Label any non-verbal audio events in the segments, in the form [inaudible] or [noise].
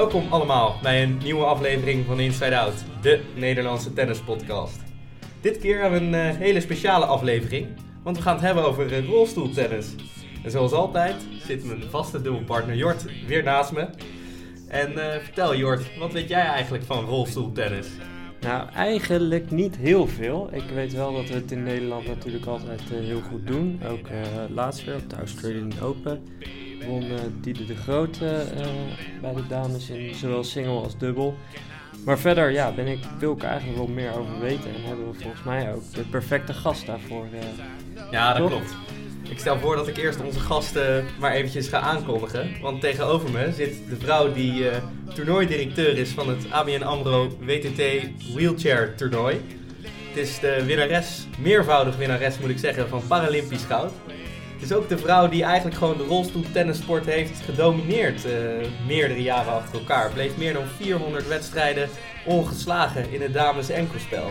Welkom allemaal bij een nieuwe aflevering van Inside Out, de Nederlandse tennispodcast. Dit keer hebben we een eh, hele speciale aflevering, want we gaan het hebben over uh, rolstoeltennis. En zoals altijd zit mijn vaste dubbelpartner Jort weer naast me. En uh, vertel Jort, wat weet jij eigenlijk van rolstoeltennis? Nou, eigenlijk niet heel veel. Ik weet wel dat we het in Nederland natuurlijk altijd heel goed doen. Ook laatst weer op de Australian Open won uh, Diede de Grote uh, bij de dames in zowel single als dubbel. Maar verder ja, ben ik, wil ik eigenlijk wel meer over weten. En hebben we volgens mij ook de perfecte gast daarvoor. Uh, ja, dat klopt. Ik stel voor dat ik eerst onze gasten maar eventjes ga aankondigen. Want tegenover me zit de vrouw die uh, toernooidirecteur is van het ABN AMRO WTT Wheelchair Toernooi. Het is de winnares, meervoudig winnares moet ik zeggen, van Paralympisch Goud. Het is ook de vrouw die eigenlijk gewoon de rolstoeltennissport heeft gedomineerd. Uh, meerdere jaren achter elkaar. Bleef meer dan 400 wedstrijden ongeslagen in het dames enkelspel.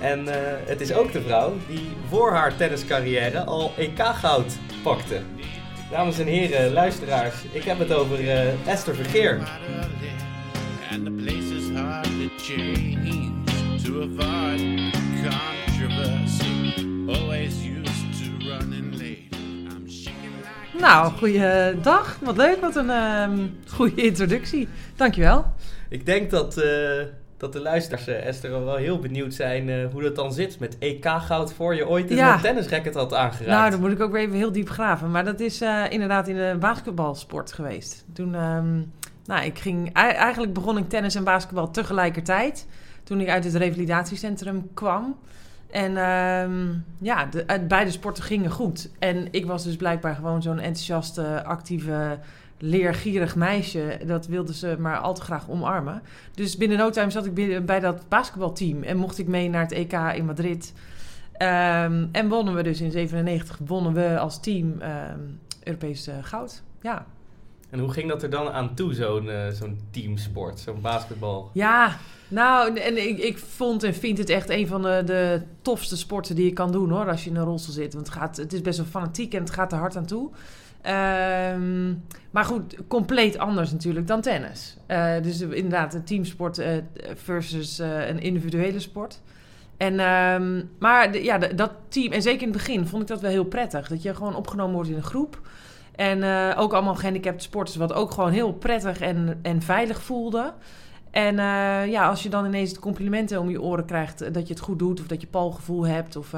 En uh, het is ook de vrouw die voor haar tenniscarrière al EK-goud pakte. Dames en heren, luisteraars, ik heb het over uh, Esther Vergeer. And the place is hard to change to avoid controversy. Always Nou, goeiedag. Wat leuk, wat een uh, goede introductie. Dankjewel. Ik denk dat, uh, dat de luisteraars, uh, Esther, wel heel benieuwd zijn uh, hoe dat dan zit met EK-goud voor je ooit een ja. tennisracket had aangeraakt. Nou, dan moet ik ook weer even heel diep graven. Maar dat is inderdaad in de basketbalsport geweest. Toen, um, nou, ik ging, eigenlijk begon ik tennis en basketbal tegelijkertijd. Toen ik uit het revalidatiecentrum kwam. En um, ja, de, beide sporten gingen goed. En ik was dus blijkbaar gewoon zo'n enthousiaste, actieve, leergierig meisje. Dat wilde ze maar al te graag omarmen. Dus binnen no time zat ik bij dat basketbalteam. En mocht ik mee naar het EK in Madrid. Um, en wonnen we dus in 97, wonnen we als team um, Europees uh, goud. Ja. En hoe ging dat er dan aan toe, zo'n uh, zo'n teamsport, zo'n basketbal? Ja, nou, en ik, ik vond en vind het echt een van de, de tofste sporten die je kan doen hoor, als je in een rolstoel zit. Want het, gaat, het is best wel fanatiek en het gaat er hard aan toe. Um, maar goed, compleet anders natuurlijk dan tennis. Uh, dus inderdaad, een teamsport uh, versus een individuele sport. En, um, maar ja, dat team, en zeker in het begin vond ik dat wel heel prettig. Dat je gewoon opgenomen wordt in een groep. En ook allemaal gehandicapte sporters, wat ook gewoon heel prettig en, en veilig voelde. En uh, ja, als je dan ineens de complimenten om je oren krijgt uh, dat je het goed doet of dat je palgevoel hebt, of,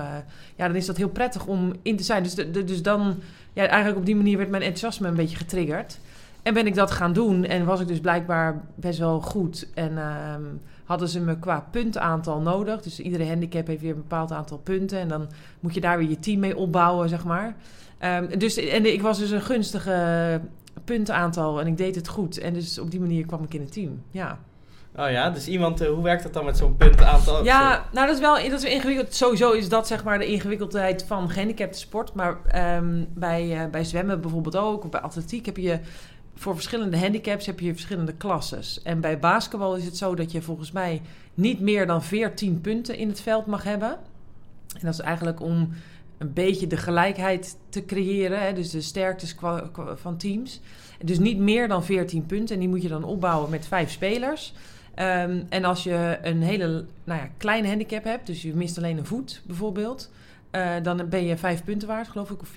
ja, dan is dat heel prettig om in te zijn. Dus, dus dan, ja, eigenlijk op die manier werd mijn enthousiasme een beetje getriggerd. En ben ik dat gaan doen en was ik dus blijkbaar best wel goed. En ehm, hadden ze me qua puntaantal nodig. Dus iedere handicap heeft weer een bepaald aantal punten. En dan moet je daar weer je team mee opbouwen, zeg maar. Um, dus, en ik was dus een gunstige puntenaantal en ik deed het goed. En dus op die manier kwam ik in het team, ja. Oh ja, dus iemand, uh, hoe werkt dat dan met zo'n puntenaantal? Ja, nou dat is wel dat is ingewikkeld. Sowieso is dat zeg maar de ingewikkeldheid van gehandicapte sport. Maar um, bij, uh, bij zwemmen bijvoorbeeld ook, of bij atletiek heb je voor verschillende handicaps heb je verschillende klasses. En bij basketbal is het zo dat je volgens mij niet meer dan 14 punten in het veld mag hebben. En dat is eigenlijk om een beetje de gelijkheid te creëren. Hè? Dus de sterktes van teams. Dus niet meer dan 14 punten. En die moet je dan opbouwen met vijf spelers. Um, en als je een hele nou ja, kleine handicap hebt, dus je mist alleen een voet bijvoorbeeld, uh, dan ben je vijf punten waard, geloof ik, of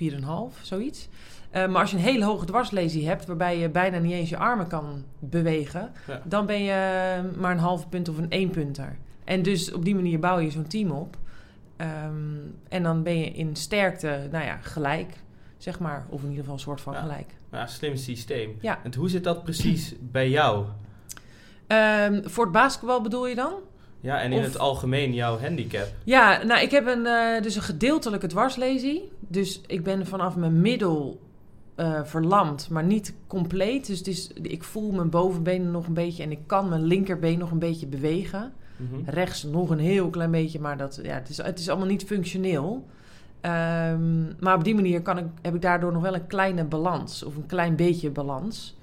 4,5, zoiets. Uh, maar als je een hele hoge dwarslesie hebt, waarbij je bijna niet eens je armen kan bewegen, ja. dan ben je maar een halve punt of een één punter. En dus op die manier bouw je zo'n team op. Um, en dan ben je in sterkte, nou ja, gelijk, zeg maar. Of in ieder geval een soort van ja. gelijk. Ja, slim systeem. Ja. En hoe zit dat precies bij jou? Um, voor het basketbal bedoel je dan? Ja, en in of, het algemeen jouw handicap? Ja, nou, ik heb een, uh, dus een gedeeltelijke dwarslesie. Dus ik ben vanaf mijn middel uh, verlamd, maar niet compleet. Dus het is, ik voel mijn bovenbenen nog een beetje en ik kan mijn linkerbeen nog een beetje bewegen. -hmm. Rechts nog een heel klein beetje, maar dat, ja, het, is, het is allemaal niet functioneel. Um, maar op die manier kan ik, heb ik daardoor nog wel een kleine balans, of een klein beetje balans.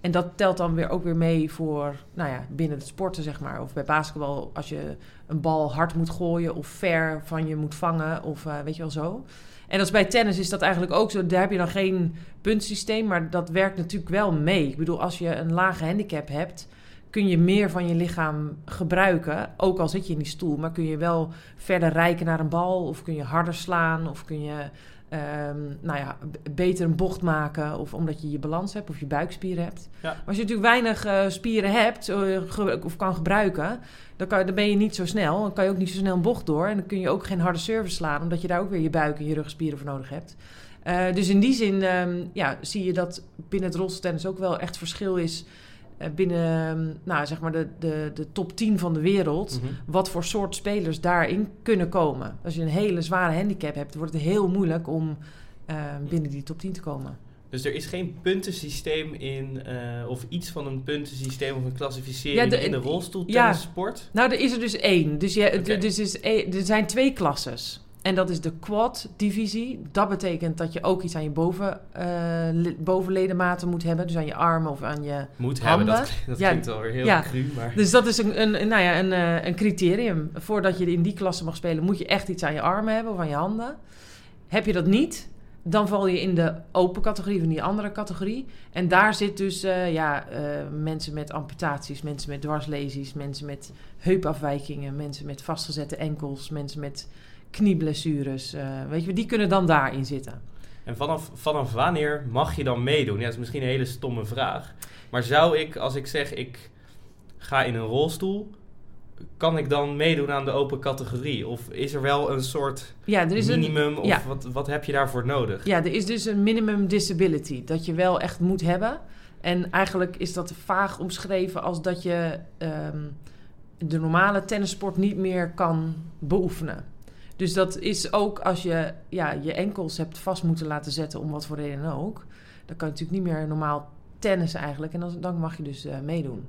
En dat telt dan weer ook weer mee voor, nou ja, binnen het sporten, zeg maar. Of bij basketbal, als je een bal hard moet gooien of ver van je moet vangen, of eh, weet je wel zo. En als bij tennis is dat eigenlijk ook zo. Daar heb je dan geen puntsysteem, maar dat werkt natuurlijk wel mee. Ik bedoel, als je een lage handicap hebt, kun je meer van je lichaam gebruiken. Ook al zit je in die stoel, maar kun je wel verder reiken naar een bal, of kun je harder slaan, of kun je Ehm, nou ja, beter een bocht maken. Of omdat je je balans hebt of je buikspieren hebt. Ja. Maar als je natuurlijk weinig uh, spieren hebt uh, of kan gebruiken, dan, kan, dan ben je niet zo snel. Dan kan je ook niet zo snel een bocht door. En dan kun je ook geen harde service slaan, omdat je daar ook weer je buik en je rugspieren voor nodig hebt. Uh, dus in die zin um, ja, zie je dat binnen het rolstennis ook wel echt verschil is eh, binnen ehm, nou, zeg maar de, de, de top 10 van de wereld, mhm. wat voor soort spelers daarin kunnen komen. Als je een hele zware handicap hebt, wordt het heel moeilijk om uh, binnen die top 10 te komen. Dus er is geen puntensysteem in, uh, of iets van een puntensysteem of een klassificering ja, de, in de rolstoeltennissport? Ja, nou, er is er dus één. Dus, je, okay. dus is, er zijn twee klasses. En dat is de quad-divisie. Dat betekent dat je ook iets aan je boven, uh, bovenledematen moet hebben. Dus aan je armen of aan je Moet handen. hebben, dat, dat ja, klinkt alweer heel ja. cru. Maar... Dus dat is een, een, nou ja, een, uh, een criterium. Voordat je in die klasse mag spelen, moet je echt iets aan je armen hebben of aan je handen. Heb je dat niet, dan val je in de open categorie van die andere categorie. En daar zit dus uh, ja, mensen met amputaties, mensen met dwarslesies, mensen met heupafwijkingen, mensen met vastgezette enkels, mensen met knieblessures. Uh, weet je, die kunnen dan daarin zitten. En vanaf, vanaf wanneer mag je dan meedoen? Ja, dat is misschien een hele stomme vraag. Maar zou ik, als ik zeg ik ga in een rolstoel, kan ik dan meedoen aan de open categorie? Of is er wel een soort ja, er is minimum? Een, of ja. wat, wat heb je daarvoor nodig? Ja, er is dus een minimum disability dat je wel echt moet hebben. En eigenlijk is dat vaag omschreven als dat je um, de normale tennissport niet meer kan beoefenen. Dus dat is ook als je ja, je enkels hebt vast moeten laten zetten, om wat voor reden ook. Dan kan je natuurlijk niet meer normaal tennissen eigenlijk. En dan, mag je dus uh, meedoen.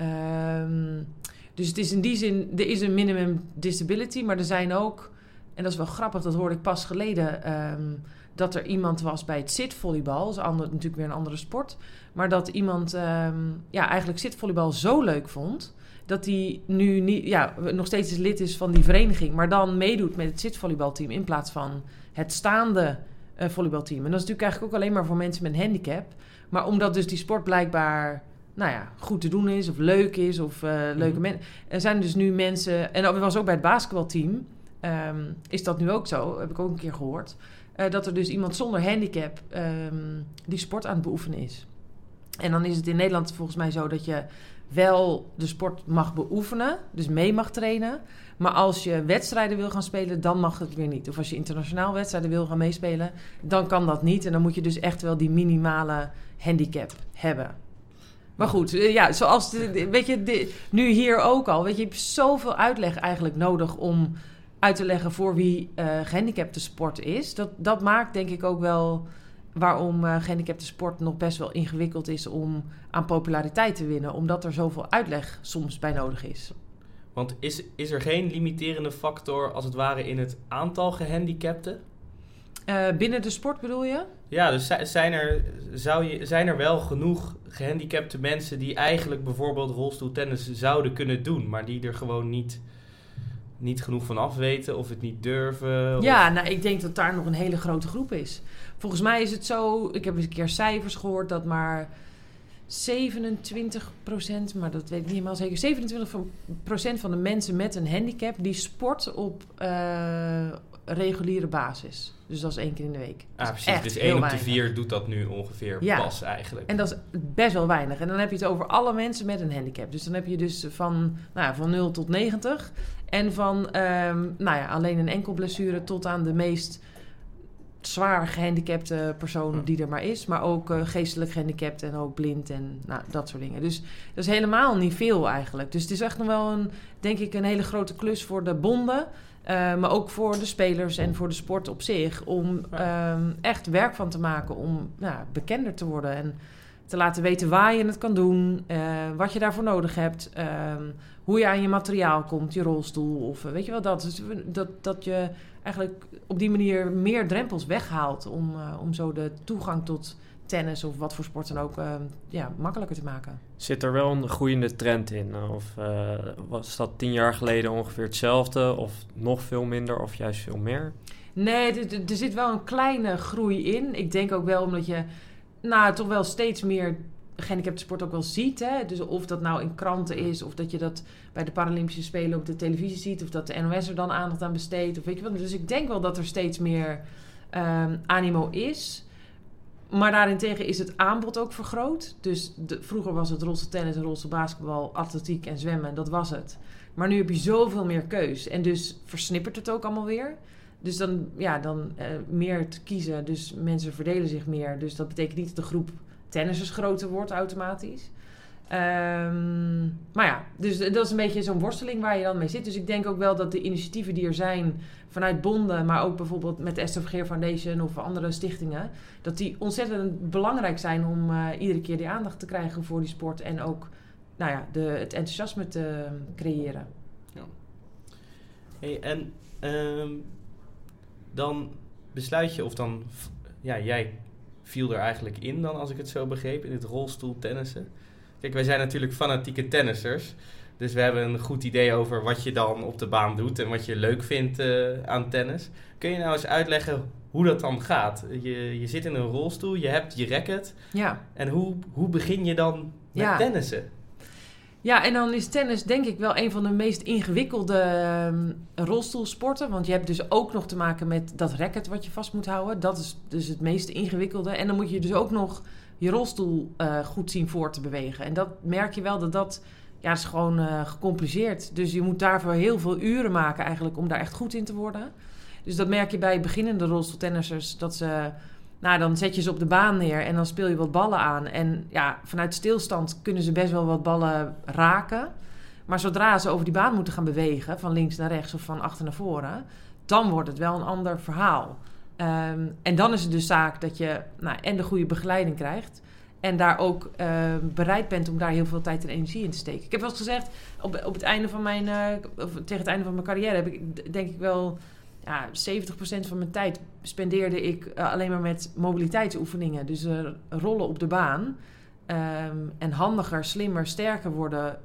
Um, dus het is in die zin, er is een minimum disability, maar er zijn ook, en dat is wel grappig, dat hoorde ik pas geleden, um, dat er iemand was bij het zitvolleybal. Dat is natuurlijk weer een andere sport. Maar dat iemand um, ja, eigenlijk zitvolleybal zo leuk vond dat hij nu niet, ja, nog steeds lid is van die vereniging, maar dan meedoet met het zitvolleybalteam in plaats van het staande uh, volleybalteam. En dat is natuurlijk eigenlijk ook alleen maar voor mensen met een handicap. Maar omdat dus die sport blijkbaar nou ja, goed te doen is of leuk is of uh, leuke mm mensen. Er zijn dus nu mensen, en dat was ook bij het basketbalteam, um, is dat nu ook zo, heb ik ook een keer gehoord. Uh, dat er dus iemand zonder handicap um, die sport aan het beoefenen is. En dan is het in Nederland volgens mij zo dat je wel de sport mag beoefenen, dus mee mag trainen. Maar als je wedstrijden wil gaan spelen, dan mag het weer niet. Of als je internationaal wedstrijden wil gaan meespelen, dan kan dat niet. En dan moet je dus echt wel die minimale handicap hebben. Maar goed, eh, ja, zoals, weet je, nu hier ook al. Weet je, hebt zoveel uitleg eigenlijk nodig om uit te leggen voor wie uh, gehandicapte sport is. Dat, dat maakt denk ik ook wel waarom uh, gehandicapte sport nog best wel ingewikkeld is om aan populariteit te winnen. Omdat er zoveel uitleg soms bij nodig is. Want is, is er geen limiterende factor als het ware in het aantal gehandicapten? Uh, binnen de sport bedoel je? Ja, dus zijn er, zou je, zijn er wel genoeg gehandicapte mensen die eigenlijk bijvoorbeeld rolstoeltennis zouden kunnen doen, maar die er gewoon niet, niet genoeg van af weten of het niet durven? Ja, nou ik denk dat daar nog een hele grote groep is. Volgens mij is het zo, ik heb eens een keer cijfers gehoord dat maar 27% maar dat weet ik niet helemaal zeker. 27% van de mensen met een handicap die sport op uh, reguliere basis. Dus dat is één keer in de week. Ah, precies. Dus één op de vier doet dat nu ongeveer ja. pas eigenlijk. En dat is best wel weinig. En dan heb je het over alle mensen met een handicap. Dus dan heb je dus van, nou ja, van 0 tot 90. En van um, nou ja, alleen een enkel blessure tot aan de meest zwaar gehandicapte persoon die er maar is. Maar ook uh, geestelijk gehandicapt en ook blind en nou, dat soort dingen. Dus dat is helemaal niet veel eigenlijk. Dus het is echt nog wel een, denk ik, een hele grote klus voor de bonden. Uh, maar ook voor de spelers en voor de sport op zich. Om um, echt werk van te maken om nou, bekender te worden. En te laten weten waar je het kan doen. Uh, wat je daarvoor nodig hebt. Um, hoe je aan je materiaal komt, je rolstoel. Of weet je wel dat. Dus dat, dat je eigenlijk op die manier meer drempels weghaalt om, uh, om zo de toegang tot tennis of wat voor sport dan ook ehm, ja, makkelijker te maken. Zit er wel een groeiende trend in? Of eh, was dat tien jaar geleden ongeveer hetzelfde? Of nog veel minder of juist veel meer? Nee, er zit wel een kleine groei in. Ik denk ook wel omdat je nou, toch wel steeds meer gehandicapte sport ook wel ziet. Hè? Dus of dat nou in kranten is, of dat je dat bij de Paralympische Spelen op de televisie ziet, of dat de NOS er dan aandacht aan besteedt. Of weet je wat. Dus ik denk wel dat er steeds meer ehm, animo is. Maar daarentegen is het aanbod ook vergroot. Dus vroeger was het rolstoeltennis, rolstoelbasketbal, atletiek en zwemmen. Dat was het. Maar nu heb je zoveel meer keus. En dus versnippert het ook allemaal weer. Dus dan, ja, dan eh, meer te kiezen. Dus mensen verdelen zich meer. Dus dat betekent niet dat de groep tennissers groter wordt automatisch. Ehm, maar ja, dus dat is een beetje zo'n worsteling waar je dan mee zit. Dus ik denk ook wel dat de initiatieven die er zijn vanuit bonden, maar ook bijvoorbeeld met de Esther Foundation of andere stichtingen, dat die ontzettend belangrijk zijn om eh, iedere keer die aandacht te krijgen voor die sport en ook nou ja, de, het enthousiasme te creëren. Hey, en ehm, dan besluit je, of dan, ja, jij viel er eigenlijk in dan, als ik het zo begreep, in het rolstoeltennissen. Kijk, wij zijn natuurlijk fanatieke tennissers. Dus we hebben een goed idee over wat je dan op de baan doet en wat je leuk vindt eh, aan tennis. Kun je nou eens uitleggen hoe dat dan gaat? Je, je zit in een rolstoel, je hebt je racket. Ja. En hoe, hoe begin je dan met Ja. tennissen? Ja, en dan is tennis denk ik wel een van de meest ingewikkelde ehm, rolstoelsporten. Want je hebt dus ook nog te maken met dat racket wat je vast moet houden. Dat is dus het meest ingewikkelde. En dan moet je dus ook nog je rolstoel eh, goed zien voor te bewegen. En dat merk je wel dat dat... Ja, is gewoon eh, gecompliceerd. Dus je moet daarvoor heel veel uren maken eigenlijk om daar echt goed in te worden. Dus dat merk je bij beginnende rolstoeltennissers. Dat ze... Nou, dan zet je ze op de baan neer en dan speel je wat ballen aan. En ja, vanuit stilstand kunnen ze best wel wat ballen raken. Maar zodra ze over die baan moeten gaan bewegen, van links naar rechts of van achter naar voren, dan wordt het wel een ander verhaal. Ehm, en dan is het dus zaak dat je nou, en de goede begeleiding krijgt. En daar ook eh, bereid bent om daar heel veel tijd en energie in te steken. Ik heb wel eens gezegd, op, op het einde van mijn, eh, of tegen het einde van mijn carrière heb ik denk ik wel ja, 70% van mijn tijd spendeerde ik eh, alleen maar met mobiliteitsoefeningen. Dus eh, rollen op de baan. Ehm, en handiger, slimmer, sterker worden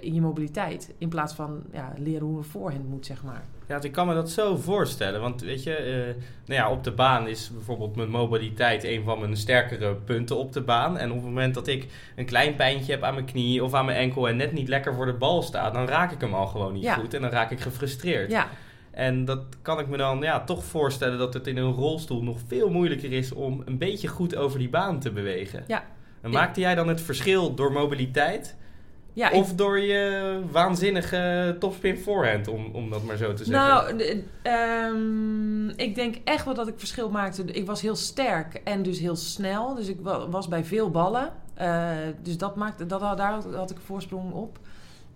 in je mobiliteit. In plaats van ja, leren hoe een voorhand moet, zeg maar. Ja, ik kan me dat zo voorstellen. Want weet je, eh, nou ja, op de baan is bijvoorbeeld mijn mobiliteit een van mijn sterkere punten op de baan. En op het moment dat ik een klein pijntje heb aan mijn knie of aan mijn enkel en net niet lekker voor de bal sta, dan raak ik hem al gewoon niet Ja. goed en dan raak ik gefrustreerd. Ja, En dat kan ik me dan ja, toch voorstellen dat het in een rolstoel nog veel moeilijker is om een beetje goed over die baan te bewegen. Ja. En maakte jij dan het verschil door mobiliteit ja ik- of door je waanzinnige topspin voorhand, om, om dat maar zo te zeggen? Nou, ehm, ik denk echt wel dat ik verschil maakte. Ik was heel sterk en dus heel snel. Dus ik wa- was bij veel ballen. Eh, dus dat maakte, dat, daar had, had ik een voorsprong op.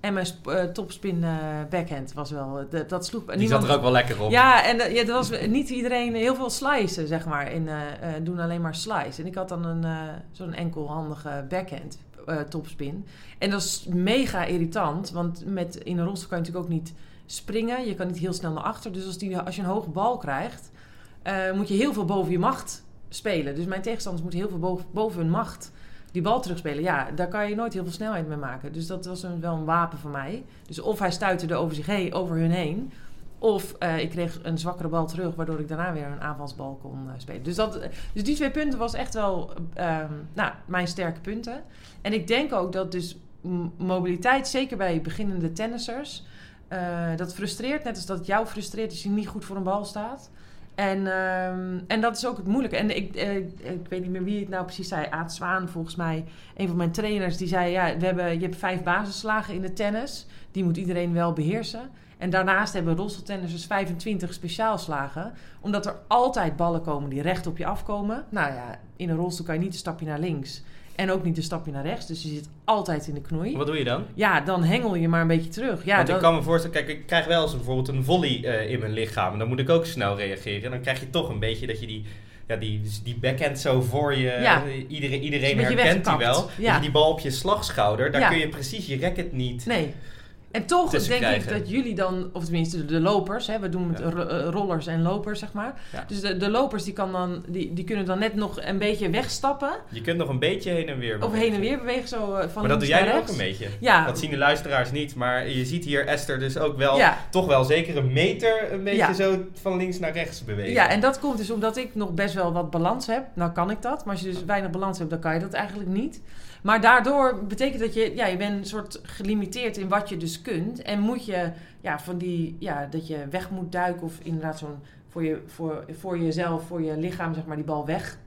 En mijn eh, topspin eh, backhand was wel... de- dat sloeg... Die niemand- zat er ook wel lekker op. Ja, en eh, ja, er was niet iedereen heel veel slicen, zeg maar. In, eh, eh, doen alleen maar slice. En ik had dan een, eh, zo'n enkelhandige backhand eh, topspin. En dat is mega irritant, want met, in een rolstoel kan je natuurlijk ook niet springen. Je kan niet heel snel naar achter. Dus als, die, als je een hoge bal krijgt, eh, moet je heel veel boven je macht spelen. Dus mijn tegenstanders moeten heel veel boven, boven hun macht die bal terugspelen. Ja, daar kan je nooit heel veel snelheid mee maken. Dus dat was een, wel een wapen voor mij. Dus of hij stuitte over, zich heen, over hun heen... Of eh, ik kreeg een zwakkere bal terug, waardoor ik daarna weer een aanvalsbal kon eh, spelen. Dus, dat, dus die twee punten was echt wel ehm, nou, mijn sterke punten. En ik denk ook dat dus mobiliteit, zeker bij beginnende tennissers, eh, dat frustreert. Net als dat jou frustreert als je niet goed voor een bal staat. En, ehm, en dat is ook het moeilijke. En ik, eh, ik weet niet meer wie het nou precies zei. Aad Zwaan, volgens mij, een van mijn trainers, die zei: ja, we hebben, je hebt vijf basisslagen in de tennis. Die moet iedereen wel beheersen. En daarnaast hebben rolstoeltennissers 25 speciaalslagen. Omdat er altijd ballen komen die recht op je afkomen. Nou ja, in een rolstoel kan je niet een stapje naar links. En ook niet een stapje naar rechts. Dus je zit altijd in de knoei. Wat doe je dan? Ja, dan hengel je maar een beetje terug. Ja, Want dat- ik kan me voorstellen, kijk, ik krijg wel eens bijvoorbeeld een volley eh, in mijn lichaam. En dan moet ik ook snel reageren. En dan krijg je toch een beetje dat je die, ja, die, die backhand zo voor je... Ja. eh, iedereen iedereen herkent die wel. Ja. Je die bal op je slagschouder, daar kun je precies je racket niet... Nee. En toch denk krijgen. ik dat jullie dan, of tenminste de lopers, hè, we doen het Ja. eh, rollers en lopers, zeg maar. Ja. Dus de, de lopers die, kan dan, die, die kunnen dan net nog een beetje wegstappen. Je kunt nog een beetje heen en weer Of bewegen. heen en weer bewegen, zo eh, van Maar dat doe jij ook een beetje. Ja, Dat zien de luisteraars niet, maar je ziet hier Esther dus ook wel, ja. toch wel zeker een meter een beetje zo van links naar rechts bewegen. ja, en dat komt dus omdat ik nog best wel wat balans heb. Nou kan ik dat, maar als je dus weinig balans hebt, dan kan je dat eigenlijk niet. Maar daardoor betekent dat je, ja, je bent een soort gelimiteerd in wat je dus kunt. En moet je, ja, van die, ja, dat je weg moet duiken of inderdaad zo'n, voor, je, voor, voor jezelf, voor je lichaam, zeg maar, die bal weg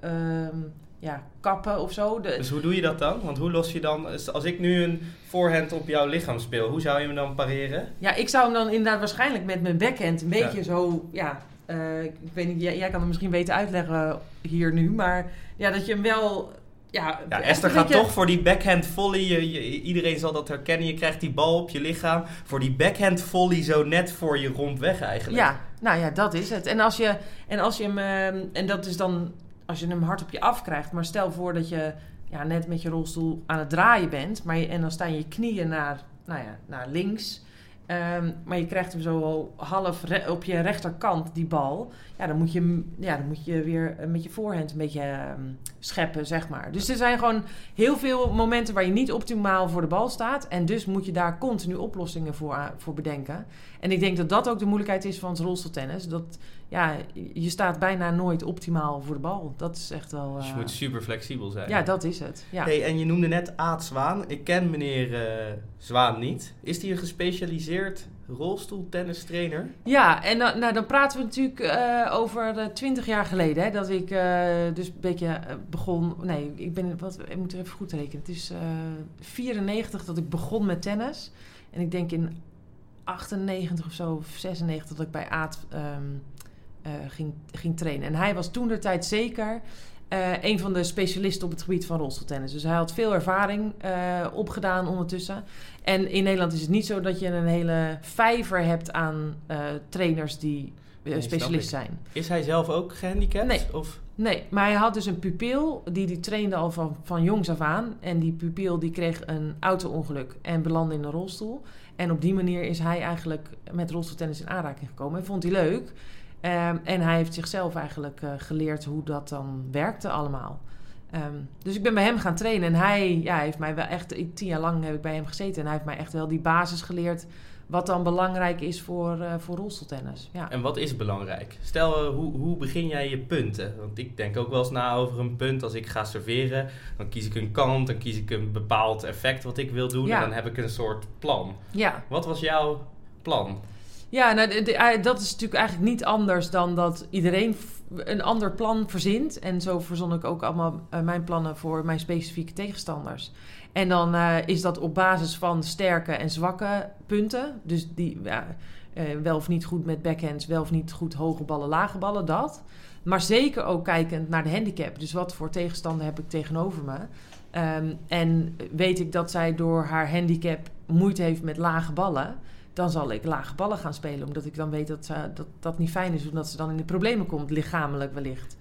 ehm, ja, kappen of zo. De, Dus hoe doe je dat dan? Want hoe los je dan, als ik nu een voorhand op jouw lichaam speel, hoe zou je me dan pareren? Ja, ik zou hem dan inderdaad waarschijnlijk met mijn backhand een beetje zo, ja, eh, ik weet niet, jij, jij kan het misschien beter uitleggen hier nu, maar ja, dat je hem wel, ja, Esther gaat beetje- toch voor die backhand volley. Je, je- iedereen zal dat herkennen. Je krijgt die bal op je lichaam. Voor die backhand volley zo net voor je rond weg eigenlijk. Ja, nou ja, dat is het. En als je, en als je hem, ehm, en dat is dan als je hem hard op je af krijgt, maar stel voor dat je ja, net met je rolstoel aan het draaien bent, maar je, en dan staan je knieën naar, nou ja, naar links. Ehm, maar je krijgt hem zo half op je rechterkant, die bal. Ja, dan moet je, ja, dan moet je weer met je voorhand een beetje ehm, scheppen, zeg maar. Dus er zijn gewoon heel veel momenten waar je niet optimaal voor de bal staat. En dus moet je daar continu oplossingen voor, voor bedenken. En ik denk dat dat ook de moeilijkheid is van het rolstoeltennis. Dat ja, je staat bijna nooit optimaal voor de bal. Dat is echt wel... Dus je eh, moet super flexibel zijn. ja, dat is het. Ja. Hey, en je noemde net Aad Zwaan. Ik ken meneer eh, Zwaan niet. Is die een gespecialiseerd rolstoeltennistrainer? Ja, en dan, nou, dan praten we natuurlijk eh, over twintig jaar geleden. Hè, dat ik eh, dus een beetje begon... Nee, ik, ben, wat, ik moet er even goed rekenen. Het is eh 94 dat ik begon met tennis. En ik denk in 98 of zo, of 96, dat ik bij Aad ehm, eh, ging, ging trainen. En hij was toen de tijd zeker eh, een van de specialisten op het gebied van rolstoeltennis. Dus hij had veel ervaring eh, opgedaan ondertussen. En in Nederland is het niet zo dat je een hele vijver hebt aan trainers die Nee, specialist zijn. Is hij zelf ook gehandicapt? Nee. Of? Nee, maar hij had dus een pupil die die trainde al van, van jongs af aan. En die pupil die kreeg een auto-ongeluk en belandde in een rolstoel. En op die manier is hij eigenlijk met rolstoeltennis in aanraking gekomen. En vond hij leuk. Ehm, en hij heeft zichzelf eigenlijk eh, geleerd hoe dat dan werkte allemaal. Ehm, dus ik ben bij hem gaan trainen. En hij ja, heeft mij wel echt... Tien jaar lang heb ik bij hem gezeten. En hij heeft mij echt wel die basis geleerd... wat dan belangrijk is voor, eh, voor rolstoeltennis. Ja. En wat is belangrijk? Stel, eh, hoe, hoe begin jij je punten? Want ik denk ook wel eens na over een punt. Als ik ga serveren, dan kies ik een kant, dan kies ik een bepaald effect wat ik wil doen. Ja. En dan heb ik een soort plan. ja. Wat was jouw plan? Ja, nou, eh, dat is natuurlijk eigenlijk niet anders dan dat iedereen een ander plan verzint. En zo verzon ik ook allemaal eh, mijn plannen voor mijn specifieke tegenstanders. En dan eh, is dat op basis van sterke en zwakke punten. Dus die wel of niet goed met backhands, wel of niet goed hoge ballen, lage ballen, dat. Maar zeker ook kijkend naar de handicap. Dus wat voor tegenstander heb ik tegenover me? Ehm, en weet ik dat zij door haar handicap moeite heeft met lage ballen dan zal ik lage ballen gaan spelen. Omdat ik dan weet dat dat, dat niet fijn is. Omdat ze dan in de problemen komt, lichamelijk wellicht.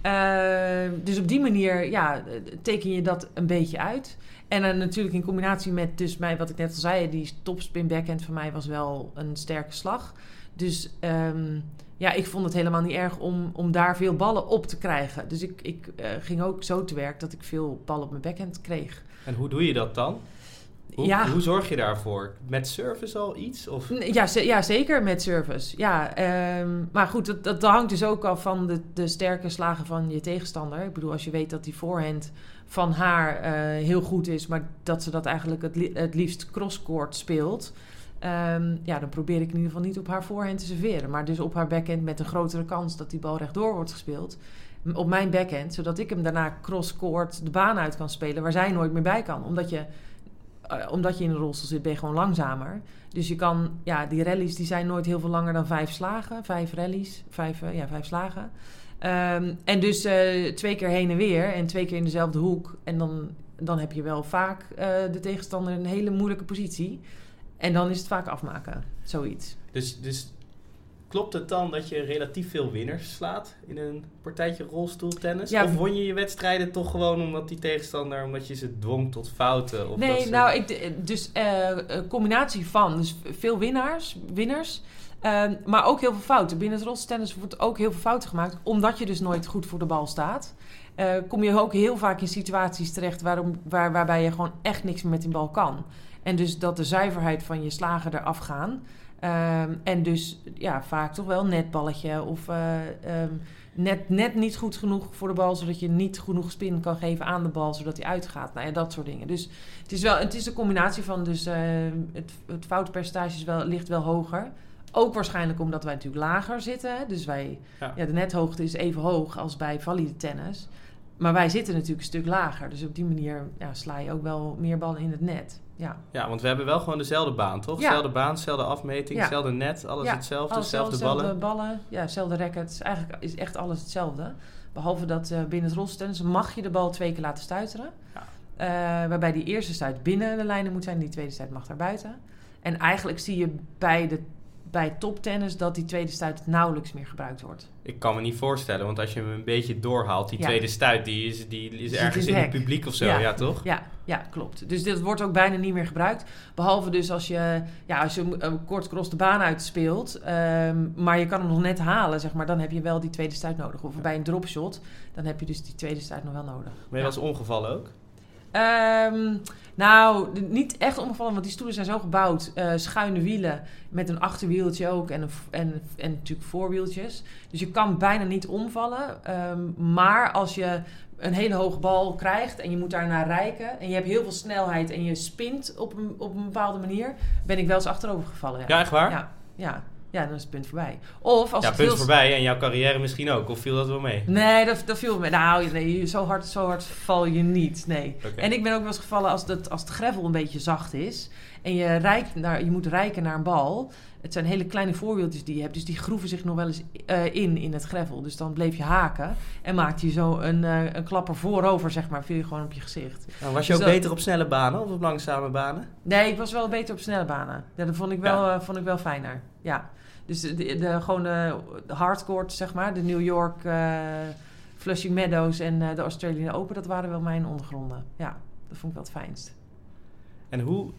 Eh, dus op die manier ja, teken je dat een beetje uit. En natuurlijk in combinatie met dus mij, wat ik net al zei... die topspin backhand van mij was wel een sterke slag. Dus ehm, ja, ik vond het helemaal niet erg om, om daar veel ballen op te krijgen. Dus ik, ik eh, ging ook zo te werk dat ik veel ballen op mijn backhand kreeg. En hoe doe je dat dan? Hoe, ja, hoe zorg je daarvoor? Met service al iets? Of? Ja, ja, zeker met service. Ja, ehm, maar goed, dat, dat hangt dus ook af van de, de sterke slagen van je tegenstander. Ik bedoel, als je weet dat die voorhand van haar eh, heel goed is, maar dat ze dat eigenlijk het, li- het liefst crosscourt speelt. ehm, ja, dan probeer ik in ieder geval niet op haar voorhand te serveren. Maar dus op haar backhand met een grotere kans dat die bal rechtdoor wordt gespeeld. Op mijn backhand, zodat ik hem daarna crosscourt de baan uit kan spelen waar zij nooit meer bij kan. Omdat je, omdat je in een rolstoel zit, ben je gewoon langzamer. Dus je kan, ja, die rallies die zijn nooit heel veel langer dan vijf slagen. Vijf rallies, vijf, eh, ja, vijf slagen. Ehm, en dus eh, twee keer heen en weer en twee keer in dezelfde hoek. En dan, dan heb je wel vaak eh, de tegenstander in een hele moeilijke positie. En dan is het vaak afmaken, zoiets. Dus, dus klopt het dan dat je relatief veel winners slaat in een partijtje rolstoeltennis? Ja. Of won je je wedstrijden toch gewoon omdat die tegenstander, omdat je ze dwong tot fouten? Of dat Nee, nou, ik, dus eh, een combinatie van. Dus veel winnaars, winners. ehm, maar ook heel veel fouten. Binnen het rolstennis wordt ook heel veel fouten gemaakt. Omdat je dus nooit goed voor de bal staat. eh, kom je ook heel vaak in situaties terecht waarom, waar, waarbij je gewoon echt niks meer met die bal kan. En dus dat de zuiverheid van je slagen eraf gaan. Ehm, en dus ja, vaak toch wel een netballetje of eh, ehm, net, net niet goed genoeg voor de bal, zodat je niet genoeg spin kan geven aan de bal, zodat hij uitgaat. Nou ja, dat soort dingen. Dus het is, wel, het is een combinatie van, dus eh, het, het foutpercentage is wel, ligt wel hoger. Ook waarschijnlijk omdat wij natuurlijk lager zitten. Dus wij, Ja. ja. de nethoogte is even hoog als bij valide tennis. Maar wij zitten natuurlijk een stuk lager. Dus op die manier ja, sla je ook wel meer ballen in het net. Ja, Ja, want we hebben wel gewoon dezelfde baan, toch? Ja. Dezelfde baan, dezelfde afmeting, Ja. dezelfde net, alles Ja, hetzelfde, dezelfde hetzelfde ballen. ballen. Ja, hetzelfde rackets. Eigenlijk is echt alles hetzelfde. Behalve dat eh, binnen het rolstennis mag je de bal twee keer laten stuiteren. Ja. Eh, waarbij die eerste stuit binnen de lijnen moet zijn, die tweede stuit mag daar buiten. En eigenlijk zie je bij, de, bij toptennis dat die tweede stuit nauwelijks meer gebruikt wordt. Ik kan me niet voorstellen, want als je hem een beetje doorhaalt, die Ja. tweede stuit, die is, die is ergens in in het publiek of zo, ja, Ja. toch? Ja, ja, klopt. Dus dit wordt ook bijna niet meer gebruikt. Behalve dus als je, ja, als je een, een kort cross de baan uitspeelt, ehm, maar je kan hem nog net halen, zeg maar, dan heb je wel die tweede stuit nodig. Of bij een dropshot, dan heb je dus die tweede stuit nog wel nodig. Ben je eens ongevallen ook? Ehm, nou, niet echt omgevallen, want die stoelen zijn zo gebouwd. eh, schuine wielen met een achterwieltje ook en, een, en, en natuurlijk voorwieltjes. Dus je kan bijna niet omvallen. Ehm, maar als je een hele hoge bal krijgt en je moet daar naar rijken... en je hebt heel veel snelheid en je spint op een, op een bepaalde manier... ben ik wel eens achterover gevallen. Ja, Ja, echt waar? Ja, ja. Ja, dan is het punt voorbij. Of als ja, het punt heel voorbij en jouw carrière misschien ook, of viel dat wel mee? Nee, dat, dat viel me. Nou, nee, zo hard, zo hard val je niet. Nee. En ik ben ook wel eens gevallen als, het, als het gravel een beetje zacht is. En je, rijkt naar, je moet rijken naar een bal. Het zijn hele kleine voorwieltjes die je hebt. Dus die groeven zich nog wel eens eh, in in het gravel. Dus dan bleef je haken. En maakte je zo een, eh, een klapper voorover, zeg maar. Viel je gewoon op je gezicht. Nou, was je Dus ook dat- beter op snelle banen of op langzame banen? Nee, ik was wel beter op snelle banen. Ja, dat vond ik wel, eh, vond ik wel fijner. Ja. Dus de, de, gewoon de, hardcore, zeg maar. De New York Flushing Meadows en de Australian Open. Dat waren wel mijn ondergronden. Ja, dat vond ik wel het fijnst. En hoe,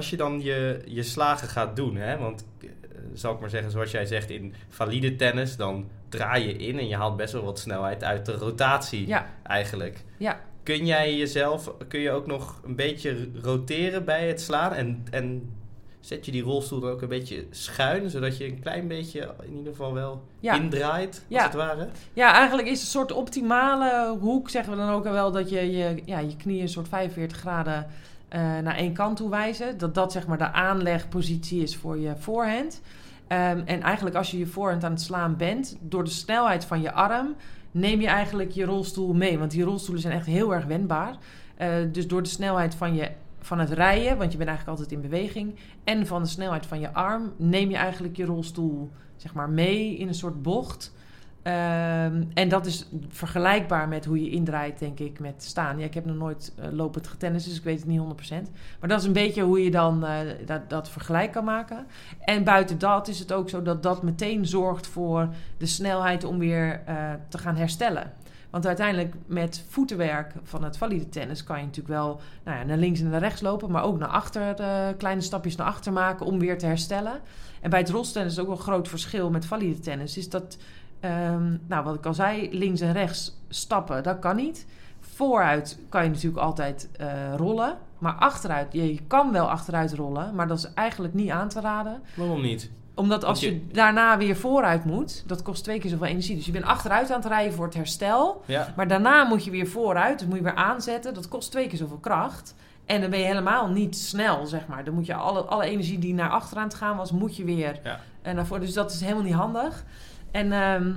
als je dan je, je slagen gaat doen, hè? want eh, zal ik maar zeggen, zoals jij zegt, in valide tennis, dan draai je in en je haalt best wel wat snelheid uit de rotatie Ja, eigenlijk. ja. Kun jij jezelf, kun je ook nog een beetje roteren bij het slaan en, en zet je die rolstoel dan ook een beetje schuin, zodat je een klein beetje in ieder geval wel Ja. indraait, als Ja. het ware? ja, eigenlijk is een soort optimale hoek, zeggen we dan ook wel, dat je je, ja, je knieën een soort 45 graden eh, naar één kant toe wijzen. Dat dat zeg maar de aanlegpositie is voor je voorhand. Ehm, en eigenlijk als je je voorhand aan het slaan bent, door de snelheid van je arm, neem je eigenlijk je rolstoel mee. Want die rolstoelen zijn echt heel erg wendbaar. Eh, dus door de snelheid van, je, van het rijden, want je bent eigenlijk altijd in beweging, en van de snelheid van je arm, neem je eigenlijk je rolstoel zeg maar, mee in een soort bocht. Ehm, en dat is vergelijkbaar met hoe je indraait, denk ik, met staan. Ja, ik heb nog nooit eh, lopend getennis, dus ik weet het niet 100%. Maar dat is een beetje hoe je dan eh, dat, dat vergelijk kan maken. En buiten dat is het ook zo dat dat meteen zorgt voor de snelheid om weer eh, te gaan herstellen. Want uiteindelijk met voetenwerk van het valide tennis kan je natuurlijk wel nou ja, naar links en naar rechts lopen, maar ook naar achter, kleine stapjes naar achter maken om weer te herstellen. En bij het rolstennis is ook wel een groot verschil met valide tennis, is dat, ehm, nou wat ik al zei, links en rechts stappen, dat kan niet. Vooruit kan je natuurlijk altijd eh, rollen, maar achteruit, je kan wel achteruit rollen, maar dat is eigenlijk niet aan te raden Waarom niet? omdat als je daarna weer vooruit moet, dat kost twee keer zoveel energie. Dus je bent achteruit aan het rijden voor het herstel. Ja. Maar daarna moet je weer vooruit, dus moet je weer aanzetten. Dat kost twee keer zoveel kracht. En dan ben je helemaal niet snel, zeg maar. Dan moet je alle, alle energie die naar achteren aan het gaan was, moet je weer Ja. en naar voren. Dus dat is helemaal niet handig. En ehm,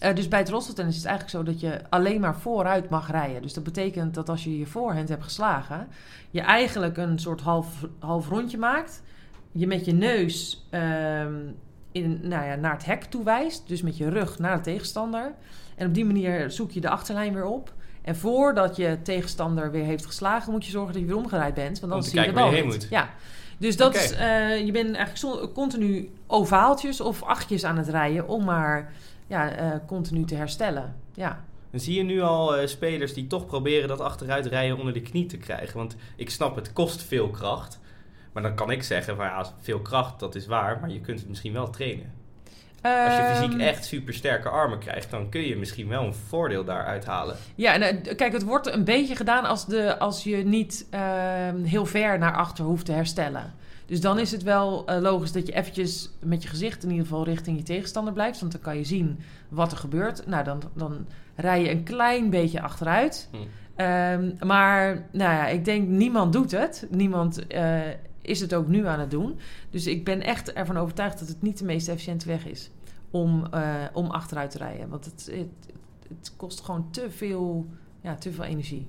eh, dus bij het rolstoeltennis is het eigenlijk zo dat je alleen maar vooruit mag rijden. Dus dat betekent dat als je je voorhand hebt geslagen, je eigenlijk een soort half, half rondje maakt. Je met je neus ehm, in, nou ja, naar het hek toe wijst. Dus met je rug naar de tegenstander. En op die manier zoek je de achterlijn weer op. En voordat je tegenstander weer heeft geslagen, moet je zorgen dat je weer omgedraaid bent. Want dan zie je de bal heen moet. Ja. Dus dat is, eh, je bent eigenlijk continu ovaaltjes of achtjes aan het rijden om maar ja, eh, continu te herstellen. Ja. En zie je nu al eh, spelers die toch proberen dat achteruitrijden onder de knie te krijgen? Want ik snap, het kost veel kracht. Maar dan kan ik zeggen, van, ja, veel kracht, dat is waar. Maar je kunt het misschien wel trainen. Als je fysiek Ehm, echt super sterke armen krijgt, dan kun je misschien wel een voordeel daaruit halen. Ja, en, eh, kijk, het wordt een beetje gedaan als, de, als je niet ehm, heel ver naar achter hoeft te herstellen. Dus dan is het wel eh, logisch dat je eventjes met je gezicht in ieder geval richting je tegenstander blijft. Want dan kan je zien wat er gebeurt. Nou, dan, dan rij je een klein beetje achteruit. Hm. Ehm, maar nou ja, ik denk niemand doet het. Niemand eh, is het ook nu aan het doen. Dus ik ben echt ervan overtuigd dat het niet de meest efficiënte weg is om, eh, om achteruit te rijden. Want het, het, het kost gewoon te veel, ja, te veel energie.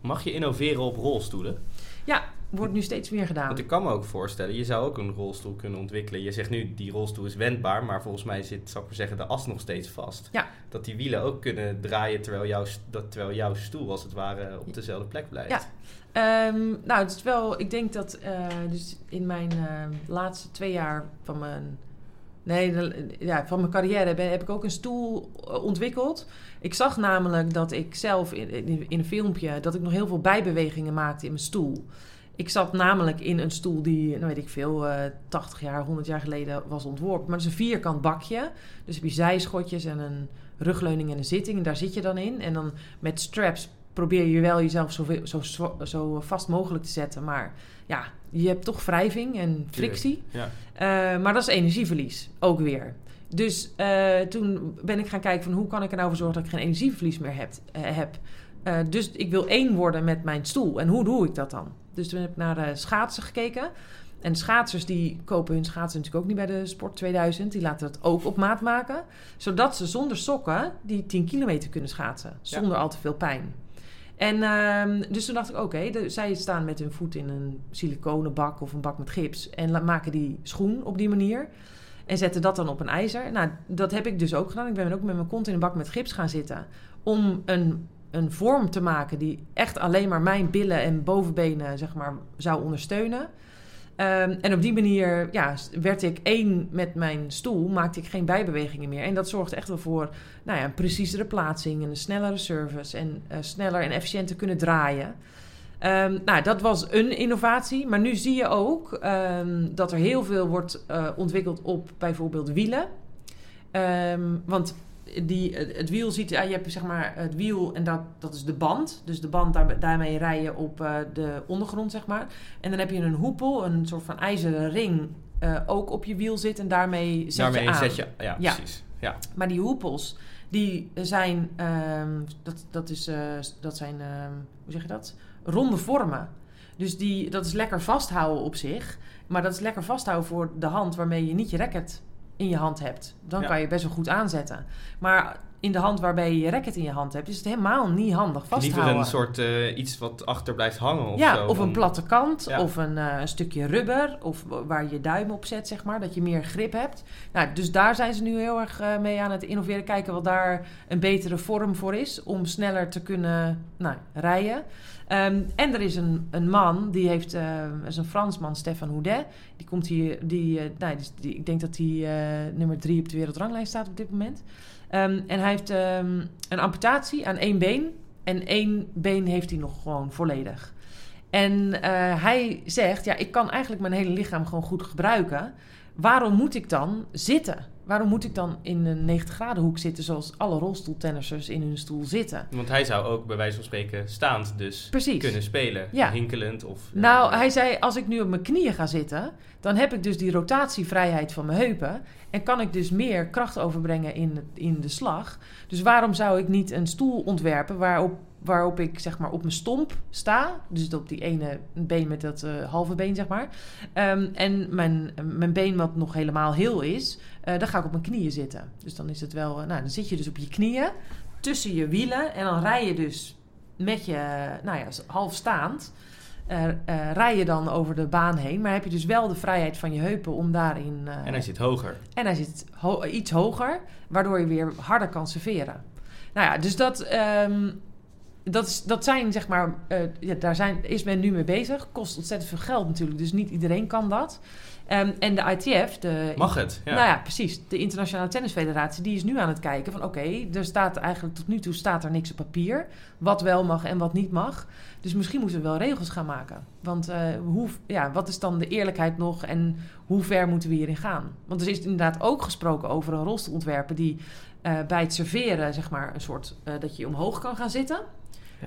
Mag je innoveren op rolstoelen? Wordt nu steeds meer gedaan. Want ik kan me ook voorstellen, je zou ook een rolstoel kunnen ontwikkelen. Je zegt nu, die rolstoel is wendbaar, maar volgens mij zit, zou ik maar zeggen, de as nog steeds vast. Ja. Dat die wielen ook kunnen draaien terwijl jouw, dat, terwijl jouw stoel als het ware op dezelfde plek blijft. Ja. Ehm, nou, het is wel, ik denk dat eh, dus in mijn eh, laatste twee jaar van mijn, nee, ja, van mijn carrière ben, heb ik ook een stoel eh, ontwikkeld. Ik zag namelijk dat ik zelf in, in, in een filmpje, dat ik nog heel veel bijbewegingen maakte in mijn stoel. Ik zat namelijk in een stoel die, nou weet ik veel, eh 80 jaar, 100 jaar geleden was ontworpen. Maar het is een vierkant bakje. Dus heb je zijschotjes en een rugleuning en een zitting. En daar zit je dan in. En dan met straps probeer je wel jezelf zo, zo, zo, vast mogelijk te zetten. Maar ja, je hebt toch wrijving en frictie. Ja. Eh, maar dat is energieverlies, ook weer. Dus eh, toen ben ik gaan kijken van hoe kan ik er nou voor zorgen dat ik geen energieverlies meer heb. heb. Dus ik wil één worden met mijn stoel. En hoe doe ik dat dan? Dus toen heb ik naar eh, schaatsen gekeken. En schaatsers die kopen hun schaatsen natuurlijk ook niet bij de Sport 2000. Die laten dat ook op maat maken. Zodat ze zonder sokken die 10 kilometer kunnen schaatsen. Zonder al te veel pijn. En ehm, dus toen dacht ik, oké, zij staan met hun voet in een siliconen bak of een bak met gips. En maken die schoen op die manier. En zetten dat dan op een ijzer. Nou, dat heb ik dus ook gedaan. Ik ben ook met mijn kont in een bak met gips gaan zitten. Om een, een vorm te maken die echt alleen maar mijn billen en bovenbenen zeg maar, zou ondersteunen. Ehm, en op die manier ja, werd ik één met mijn stoel, maakte ik geen bijbewegingen meer. En dat zorgt echt wel voor nou ja, een preciezere plaatsing en een snellere service en eh, sneller en efficiënter kunnen draaien. Ehm, nou, dat was een innovatie. Maar nu zie je ook ehm, dat er heel veel wordt eh, ontwikkeld op bijvoorbeeld wielen. Want die, het, wiel ziet, ja, je hebt zeg maar het wiel en dat, dat is de band. Dus de band, daar, daarmee rij je op eh, de ondergrond, zeg maar. En dan heb je een hoepel, een soort van ijzeren ring, eh, ook op je wiel zit. En daarmee zet Daarmee je aan. zet je... Ja, Ja. precies. Ja. Maar die hoepels, die zijn, ehm, dat, dat, is, eh, dat zijn, ehm, hoe zeg je dat? Ronde vormen. Dus die, dat is lekker vasthouden op zich. Maar dat is lekker vasthouden voor de hand waarmee je niet je racket in je hand hebt. Dan Ja. kan je best wel goed aanzetten. Maar in de hand waarbij je je racket in je hand hebt, is het helemaal niet handig Liever vasthouden. een soort eh, iets wat achter blijft hangen of ja, zo. of een platte kant, Ja. of een, eh, een stukje rubber, of waar je je duim op zet, zeg maar, dat je meer grip hebt. Nou, dus daar zijn ze nu heel erg eh, mee aan het innoveren, kijken wat daar een betere vorm voor is, om sneller te kunnen nou, rijden. Ehm, en er is een, een man, die heeft, is een Fransman, Stefan Houdet, die komt hier, die, nou, die, die- ik denk dat hij nummer drie op de wereldranglijst staat op dit moment. Ehm, en hij heeft ehm, een amputatie aan één been. En één been heeft hij nog gewoon volledig. En eh, hij zegt, ja, ik kan eigenlijk mijn hele lichaam gewoon goed gebruiken. Waarom moet ik dan zitten? Waarom moet ik dan in een 90 graden hoek zitten zoals alle rolstoeltennissers in hun stoel zitten? Want hij zou ook bij wijze van spreken staand dus Precies. kunnen spelen. Ja. Hinkelend of... eh, Nou, hij zei, als ik nu op mijn knieën ga zitten, dan heb ik dus die rotatievrijheid van mijn heupen. En kan ik dus meer kracht overbrengen in, in de slag. Dus waarom zou ik niet een stoel ontwerpen waarop, waarop ik zeg maar op mijn stomp sta. Dus op die ene been met dat eh, halve been, zeg maar. Ehm, en mijn, mijn been wat nog helemaal heel is, eh dan ga ik op mijn knieën zitten. Dus dan is het wel, eh, nou dan zit je dus op je knieën tussen je wielen. En dan rij je dus met je, nou ja, half staand rij je dan over de baan heen. Maar heb je dus wel de vrijheid van je heupen om daarin... En hij zit hoger. en hij zit ho- iets hoger, waardoor je weer harder kan serveren. Nou ja, dus dat... ehm, dat, is, dat zijn zeg maar, eh, ja, daar zijn, is men nu mee bezig. Kost ontzettend veel geld natuurlijk, dus niet iedereen kan dat. Ehm, en de ITF, de, Mag het? Ja. nou ja, precies, de Internationale Tennisfederatie, die is nu aan het kijken van oké, er staat eigenlijk tot nu toe staat er niks op papier, wat wel mag en wat niet mag. Dus misschien moeten we wel regels gaan maken. Want eh, hoe, ja, wat is dan de eerlijkheid nog en hoe ver moeten we hierin gaan? Want er is inderdaad ook gesproken over een rolstoelontwerper die eh, bij het serveren, zeg maar, een soort dat je omhoog kan gaan zitten.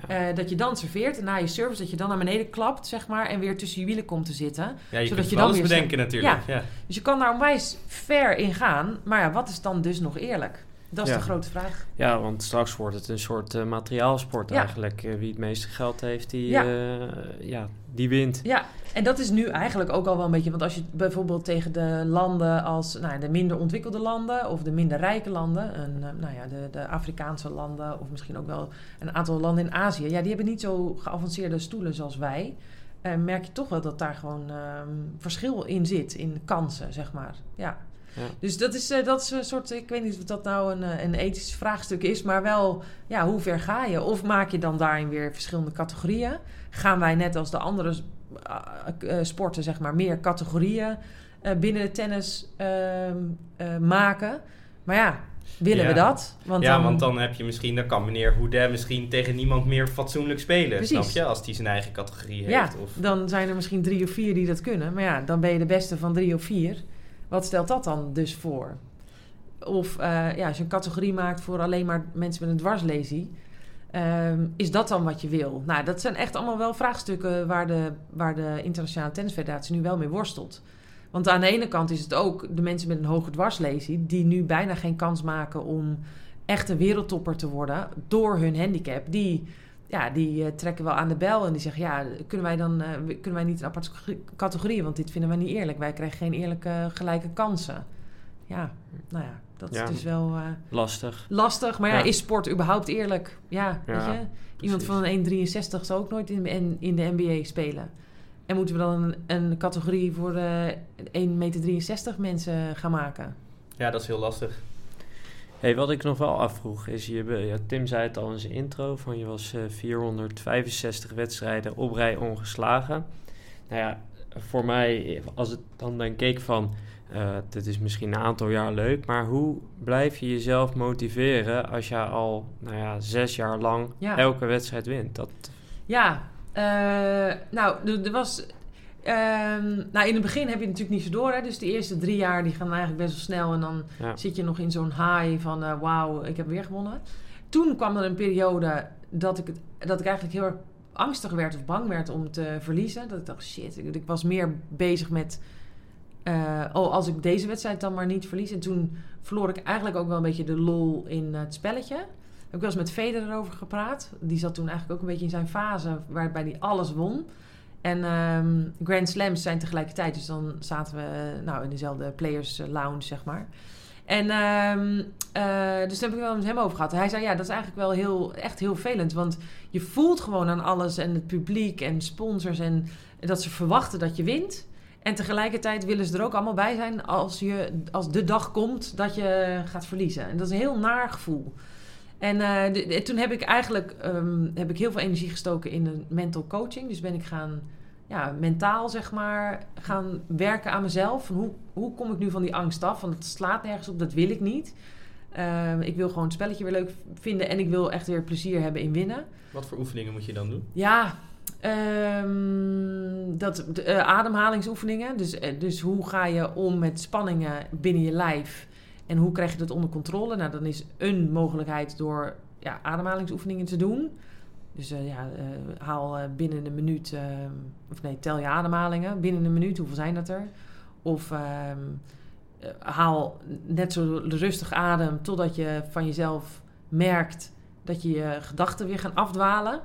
Ja. Eh, dat je dan serveert en na je service dat je dan naar beneden klapt, zeg maar, en weer tussen je wielen komt te zitten. Ja, je Zodat kunt je dan weer bedenken natuurlijk. Ja. Dus je kan daar onwijs ver in gaan. Maar ja, wat is dan dus nog eerlijk? Dat is Ja. de grote vraag. Ja, want straks wordt het een soort eh, materiaalsport Ja. eigenlijk. Eh, wie het meeste geld heeft, die, Ja. ja. ja, die wint. Ja, en dat is nu eigenlijk ook al wel een beetje... Want als je bijvoorbeeld tegen de landen als nou, de minder ontwikkelde landen... of de minder rijke landen, een, eh, nou ja, de, de Afrikaanse landen... of misschien ook wel een aantal landen in Azië... ja, die hebben niet zo geavanceerde stoelen zoals wij... Eh, merk je toch wel dat daar gewoon ehm, verschil in zit, in kansen, zeg maar. Ja. Ja. Dus dat is, eh, dat is een soort, ik weet niet of dat nou een, eh, een ethisch vraagstuk is, maar wel, ja, hoe ver ga je? Of maak je dan daarin weer verschillende categorieën? Gaan wij net als de andere eh, sporten, zeg maar, meer categorieën binnen de tennis ehm, eh, maken? Maar ja, willen Ja. we dat? Want ja, dan, want dan heb je misschien, dan kan meneer Houdet misschien tegen niemand meer fatsoenlijk spelen. Precies. Snap je? Als hij zijn eigen categorie Ja, heeft. Of, dan zijn er misschien drie of vier die dat kunnen. Maar ja, dan ben je de beste van drie of vier. Wat stelt dat dan dus voor? Of eh, ja, als je een categorie maakt voor alleen maar mensen met een dwarslesie... ehm, is dat dan wat je wil? Nou, dat zijn echt allemaal wel vraagstukken... waar de, waar de Internationale Tennisfederatie nu wel mee worstelt. Want aan de ene kant is het ook de mensen met een hoge dwarslesie... die nu bijna geen kans maken om echt een wereldtopper te worden... door hun handicap. Die ja, die eh, trekken wel aan de bel en die zeggen: Ja, kunnen wij dan eh, kunnen wij niet een aparte categorie? Want dit vinden we niet eerlijk. Wij krijgen geen eerlijke gelijke kansen. Ja, nou ja, dat Ja. is dus wel eh, Lastig. lastig. Maar ja, Ja. is sport überhaupt eerlijk? Ja, weet je? Iemand van een 1,63 zal ook nooit in, in, in de NBA spelen. En moeten we dan een, een categorie voor de 1,63 meter mensen gaan maken? ja, dat is heel lastig. Hey, wat ik nog wel afvroeg is, je, ja, Tim zei het al in zijn intro, van je was eh, 465 wedstrijden op rij ongeslagen. Nou ja, voor mij, als het dan denk ik van, eh dit is misschien een aantal jaar leuk, maar hoe blijf je jezelf motiveren als je al, nou ja, zes jaar lang Ja. elke wedstrijd wint? Dat, Ja, eh, nou, er was. Ehm, nou, in het begin heb je het natuurlijk niet zo door. Hè? Dus de eerste drie jaar die gaan eigenlijk best wel snel. En dan ja. zit je nog in zo'n high van eh, wauw, ik heb weer gewonnen. Toen kwam er een periode dat ik, het, dat ik eigenlijk heel erg angstig werd of bang werd om te verliezen. Dat ik dacht, shit, ik, ik was meer bezig met... eh, oh, als ik deze wedstrijd dan maar niet verlies. En toen verloor ik eigenlijk ook wel een beetje de lol in het spelletje. Heb ik wel eens met Federer over gepraat. Die zat toen eigenlijk ook een beetje in zijn fase waarbij hij alles won. En ehm, Grand Slams zijn tegelijkertijd. Dus dan zaten we eh, nou, in dezelfde players eh, lounge, zeg maar. En ehm, eh, dus daar heb ik wel met hem over gehad. Hij zei, ja, dat is eigenlijk wel heel, echt heel vervelend. Want je voelt gewoon aan alles en het publiek en sponsors... en dat ze verwachten dat je wint. En tegelijkertijd willen ze er ook allemaal bij zijn... als, je, als de dag komt dat je gaat verliezen. En dat is een heel naar gevoel. En eh, de- de- toen heb ik eigenlijk ehm, heb ik heel veel energie gestoken in de mental coaching. Dus ben ik gaan ja, mentaal zeg maar gaan werken aan mezelf. Van hoe, hoe kom ik nu van die angst af? Want het slaat nergens op, dat wil ik niet. Ehm, ik wil gewoon het spelletje weer leuk vinden en ik wil echt weer plezier hebben in winnen. Wat voor oefeningen moet je dan doen? Ja, ehm, dat, de, eh, ademhalingsoefeningen. Dus, eh, dus hoe ga je om met spanningen binnen je lijf? En hoe krijg je dat onder controle? Nou, dan is een mogelijkheid door ja, ademhalingsoefeningen te doen. Dus eh, ja, eh, haal eh, binnen een minuut, of nee, tel je ademhalingen binnen een minuut. Hoeveel zijn dat er? Of ehm, eh, haal net zo rustig adem totdat je van jezelf merkt dat je je gedachten weer gaan afdwalen.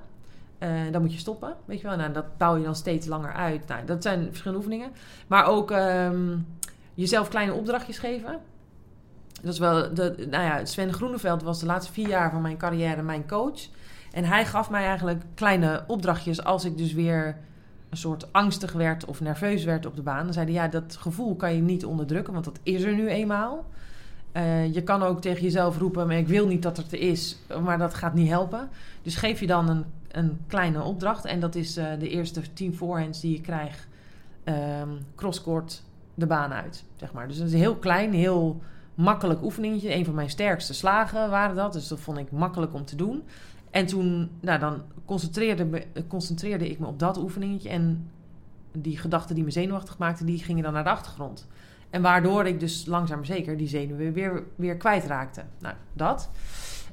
Dan moet je stoppen, weet je wel. Nou, dat bouw je dan steeds langer uit. Nou, dat zijn verschillende oefeningen. Maar ook ehm, jezelf kleine opdrachtjes geven. Dat is wel, de, nou ja, Sven Groeneveld was de laatste vier jaar van mijn carrière mijn coach. En hij gaf mij eigenlijk kleine opdrachtjes als ik dus weer een soort angstig werd of nerveus werd op de baan. Dan zei hij, ja, dat gevoel kan je niet onderdrukken, want dat is er nu eenmaal. Eh, je kan ook tegen jezelf roepen, maar ik wil niet dat het er is, maar dat gaat niet helpen. Dus geef je dan een, een kleine opdracht. En dat is eh, de eerste 10 forehands die je krijgt, ehm crosscourt de baan uit. Zeg maar. Dus dat is heel klein, heel makkelijk oefeningetje. Een van mijn sterkste slagen waren dat. Dus dat vond ik makkelijk om te doen. En toen, nou, dan concentreerde, concentreerde ik me op dat oefeningetje. En die gedachten die me zenuwachtig maakten, die gingen dan naar de achtergrond. En waardoor ik dus langzaam zeker die zenuwen weer, weer kwijtraakte. Nou, dat.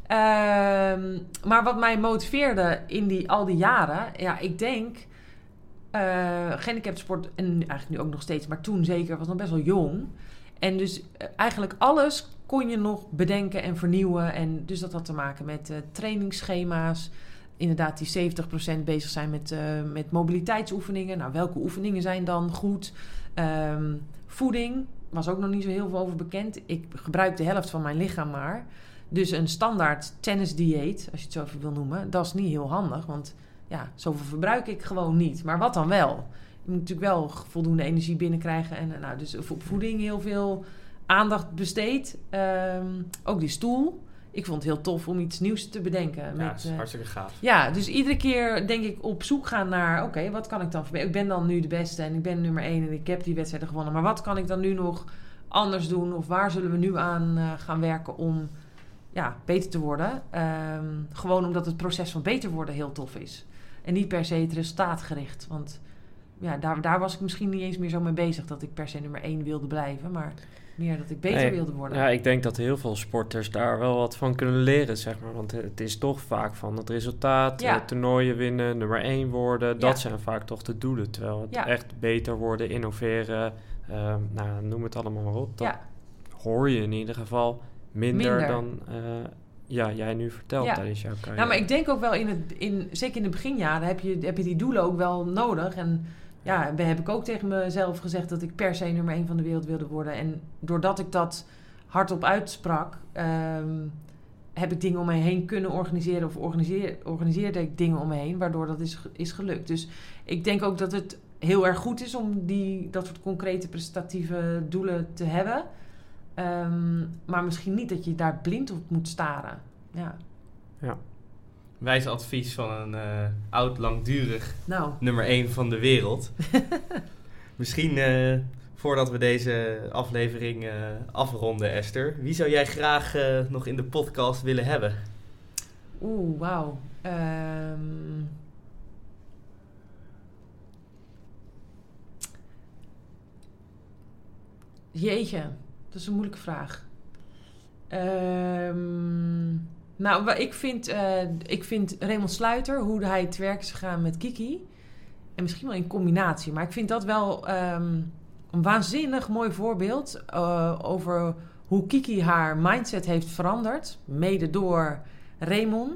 Ehm, maar wat mij motiveerde in die, al die jaren, ja, ik denk. eh gehandicaptensport, en eigenlijk nu ook nog steeds, maar toen zeker, was nog best wel jong. En dus eh, eigenlijk alles kon je nog bedenken en vernieuwen. En dus dat had te maken met eh, trainingsschema's. Inderdaad, die 70% bezig zijn met, eh, met mobiliteitsoefeningen. Nou, welke oefeningen zijn dan goed? Ehm, voeding was ook nog niet zo heel veel over bekend. Ik gebruik de helft van mijn lichaam maar. Dus een standaard tennisdieet, als je het zo even wil noemen, dat is niet heel handig. Want ja, zoveel verbruik ik gewoon niet. Maar wat dan wel? Je moet natuurlijk wel voldoende energie binnenkrijgen. En nou, dus op voeding heel veel aandacht besteed. Ehm, ook die stoel. Ik vond het heel tof om iets nieuws te bedenken. Ja, Met, dat is eh, hartstikke gaaf. ja, dus iedere keer denk ik op zoek gaan naar... oké, wat kan ik dan verbeteren? Ik ben dan nu de beste en ik ben nummer één... en ik heb die wedstrijden gewonnen. Maar wat kan ik dan nu nog anders doen? Of waar zullen we nu aan eh, gaan werken om ja, beter te worden? Ehm, gewoon omdat het proces van beter worden heel tof is. En niet per se het resultaat gericht. Want ja, daar, daar was ik misschien niet eens meer zo mee bezig... dat ik per se nummer één wilde blijven. Maar meer dat ik beter Nee, wilde worden. Ja, ik denk dat heel veel sporters daar wel wat van kunnen leren, zeg maar. Want het is toch vaak van het resultaat, Ja. eh, toernooien winnen, nummer 1 worden. Dat zijn vaak toch de doelen. Terwijl het Ja. echt beter worden, innoveren, ehm, nou, noem het allemaal maar op. Dat Ja. hoor je in ieder geval minder, Minder. dan eh, ja, jij nu vertelt Ja. tijdens jouw carrière. Nou, maar ik denk ook wel in het, in, zeker in de beginjaren heb je, heb je die doelen ook wel nodig. En ja, heb ik ook tegen mezelf gezegd dat ik per se nummer één van de wereld wilde worden. En doordat ik dat hardop uitsprak, ehm, heb ik dingen om me heen kunnen organiseren. Of organiseer, organiseerde ik dingen om me heen, waardoor dat is, is gelukt. Dus ik denk ook dat het heel erg goed is om die, dat soort concrete prestatieve doelen te hebben. Ehm, maar misschien niet dat je daar blind op moet staren. Ja. Wijs advies van een eh, oud, langdurig Nou, nummer 1 van de wereld. [laughs] Misschien eh, voordat we deze aflevering eh, afronden, Esther. Wie zou jij graag nog in de podcast willen hebben? oeh, wauw. Ehm, jeetje, dat is een moeilijke vraag. Ehm, nou, ik vind, eh, ik vind Raymond Sluiter, hoe hij te werk is gegaan met Kiki... en misschien wel in combinatie, maar ik vind dat wel ehm, een waanzinnig mooi voorbeeld... eh, over hoe Kiki haar mindset heeft veranderd, mede door Raymond.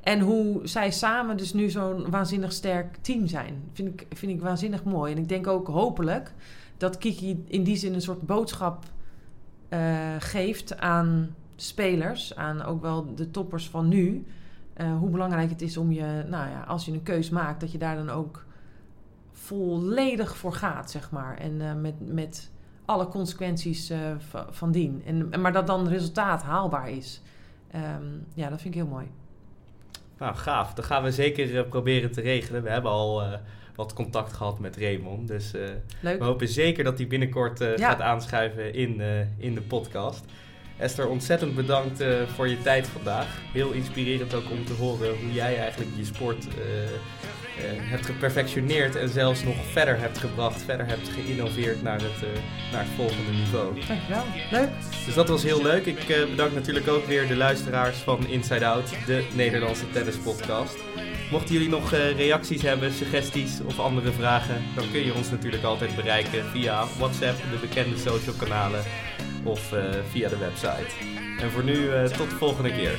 En hoe zij samen dus nu zo'n waanzinnig sterk team zijn. Vind ik, vind ik waanzinnig mooi. En ik denk ook hopelijk dat Kiki in die zin een soort boodschap eh, geeft aan spelers, aan ook wel de toppers van nu. eh, hoe belangrijk het is om je, nou ja, als je een keus maakt, dat je daar dan ook volledig voor gaat, zeg maar. En eh, met, met alle consequenties eh, va- van dien. En, maar dat dan resultaat haalbaar is. Ehm, ja, dat vind ik heel mooi. Nou, gaaf. Dat gaan we zeker proberen te regelen. We hebben al wat contact gehad met Raymond. Dus Leuk. we hopen zeker dat hij binnenkort Ja. gaat aanschuiven in, in de podcast. Esther, ontzettend bedankt eh, voor je tijd vandaag. Heel inspirerend ook om te horen hoe jij eigenlijk je sport eh, eh, hebt geperfectioneerd en zelfs nog verder hebt gebracht, verder hebt geïnnoveerd naar het, naar het volgende niveau. Dankjewel. Leuk. Dus dat was heel leuk. Ik bedank natuurlijk ook weer de luisteraars van Inside Out, de Nederlandse tennispodcast. Mochten jullie nog reacties hebben, suggesties of andere vragen, dan kun je ons natuurlijk altijd bereiken via WhatsApp, de bekende social kanalen of eh, via de website. En voor nu, eh, tot de volgende keer.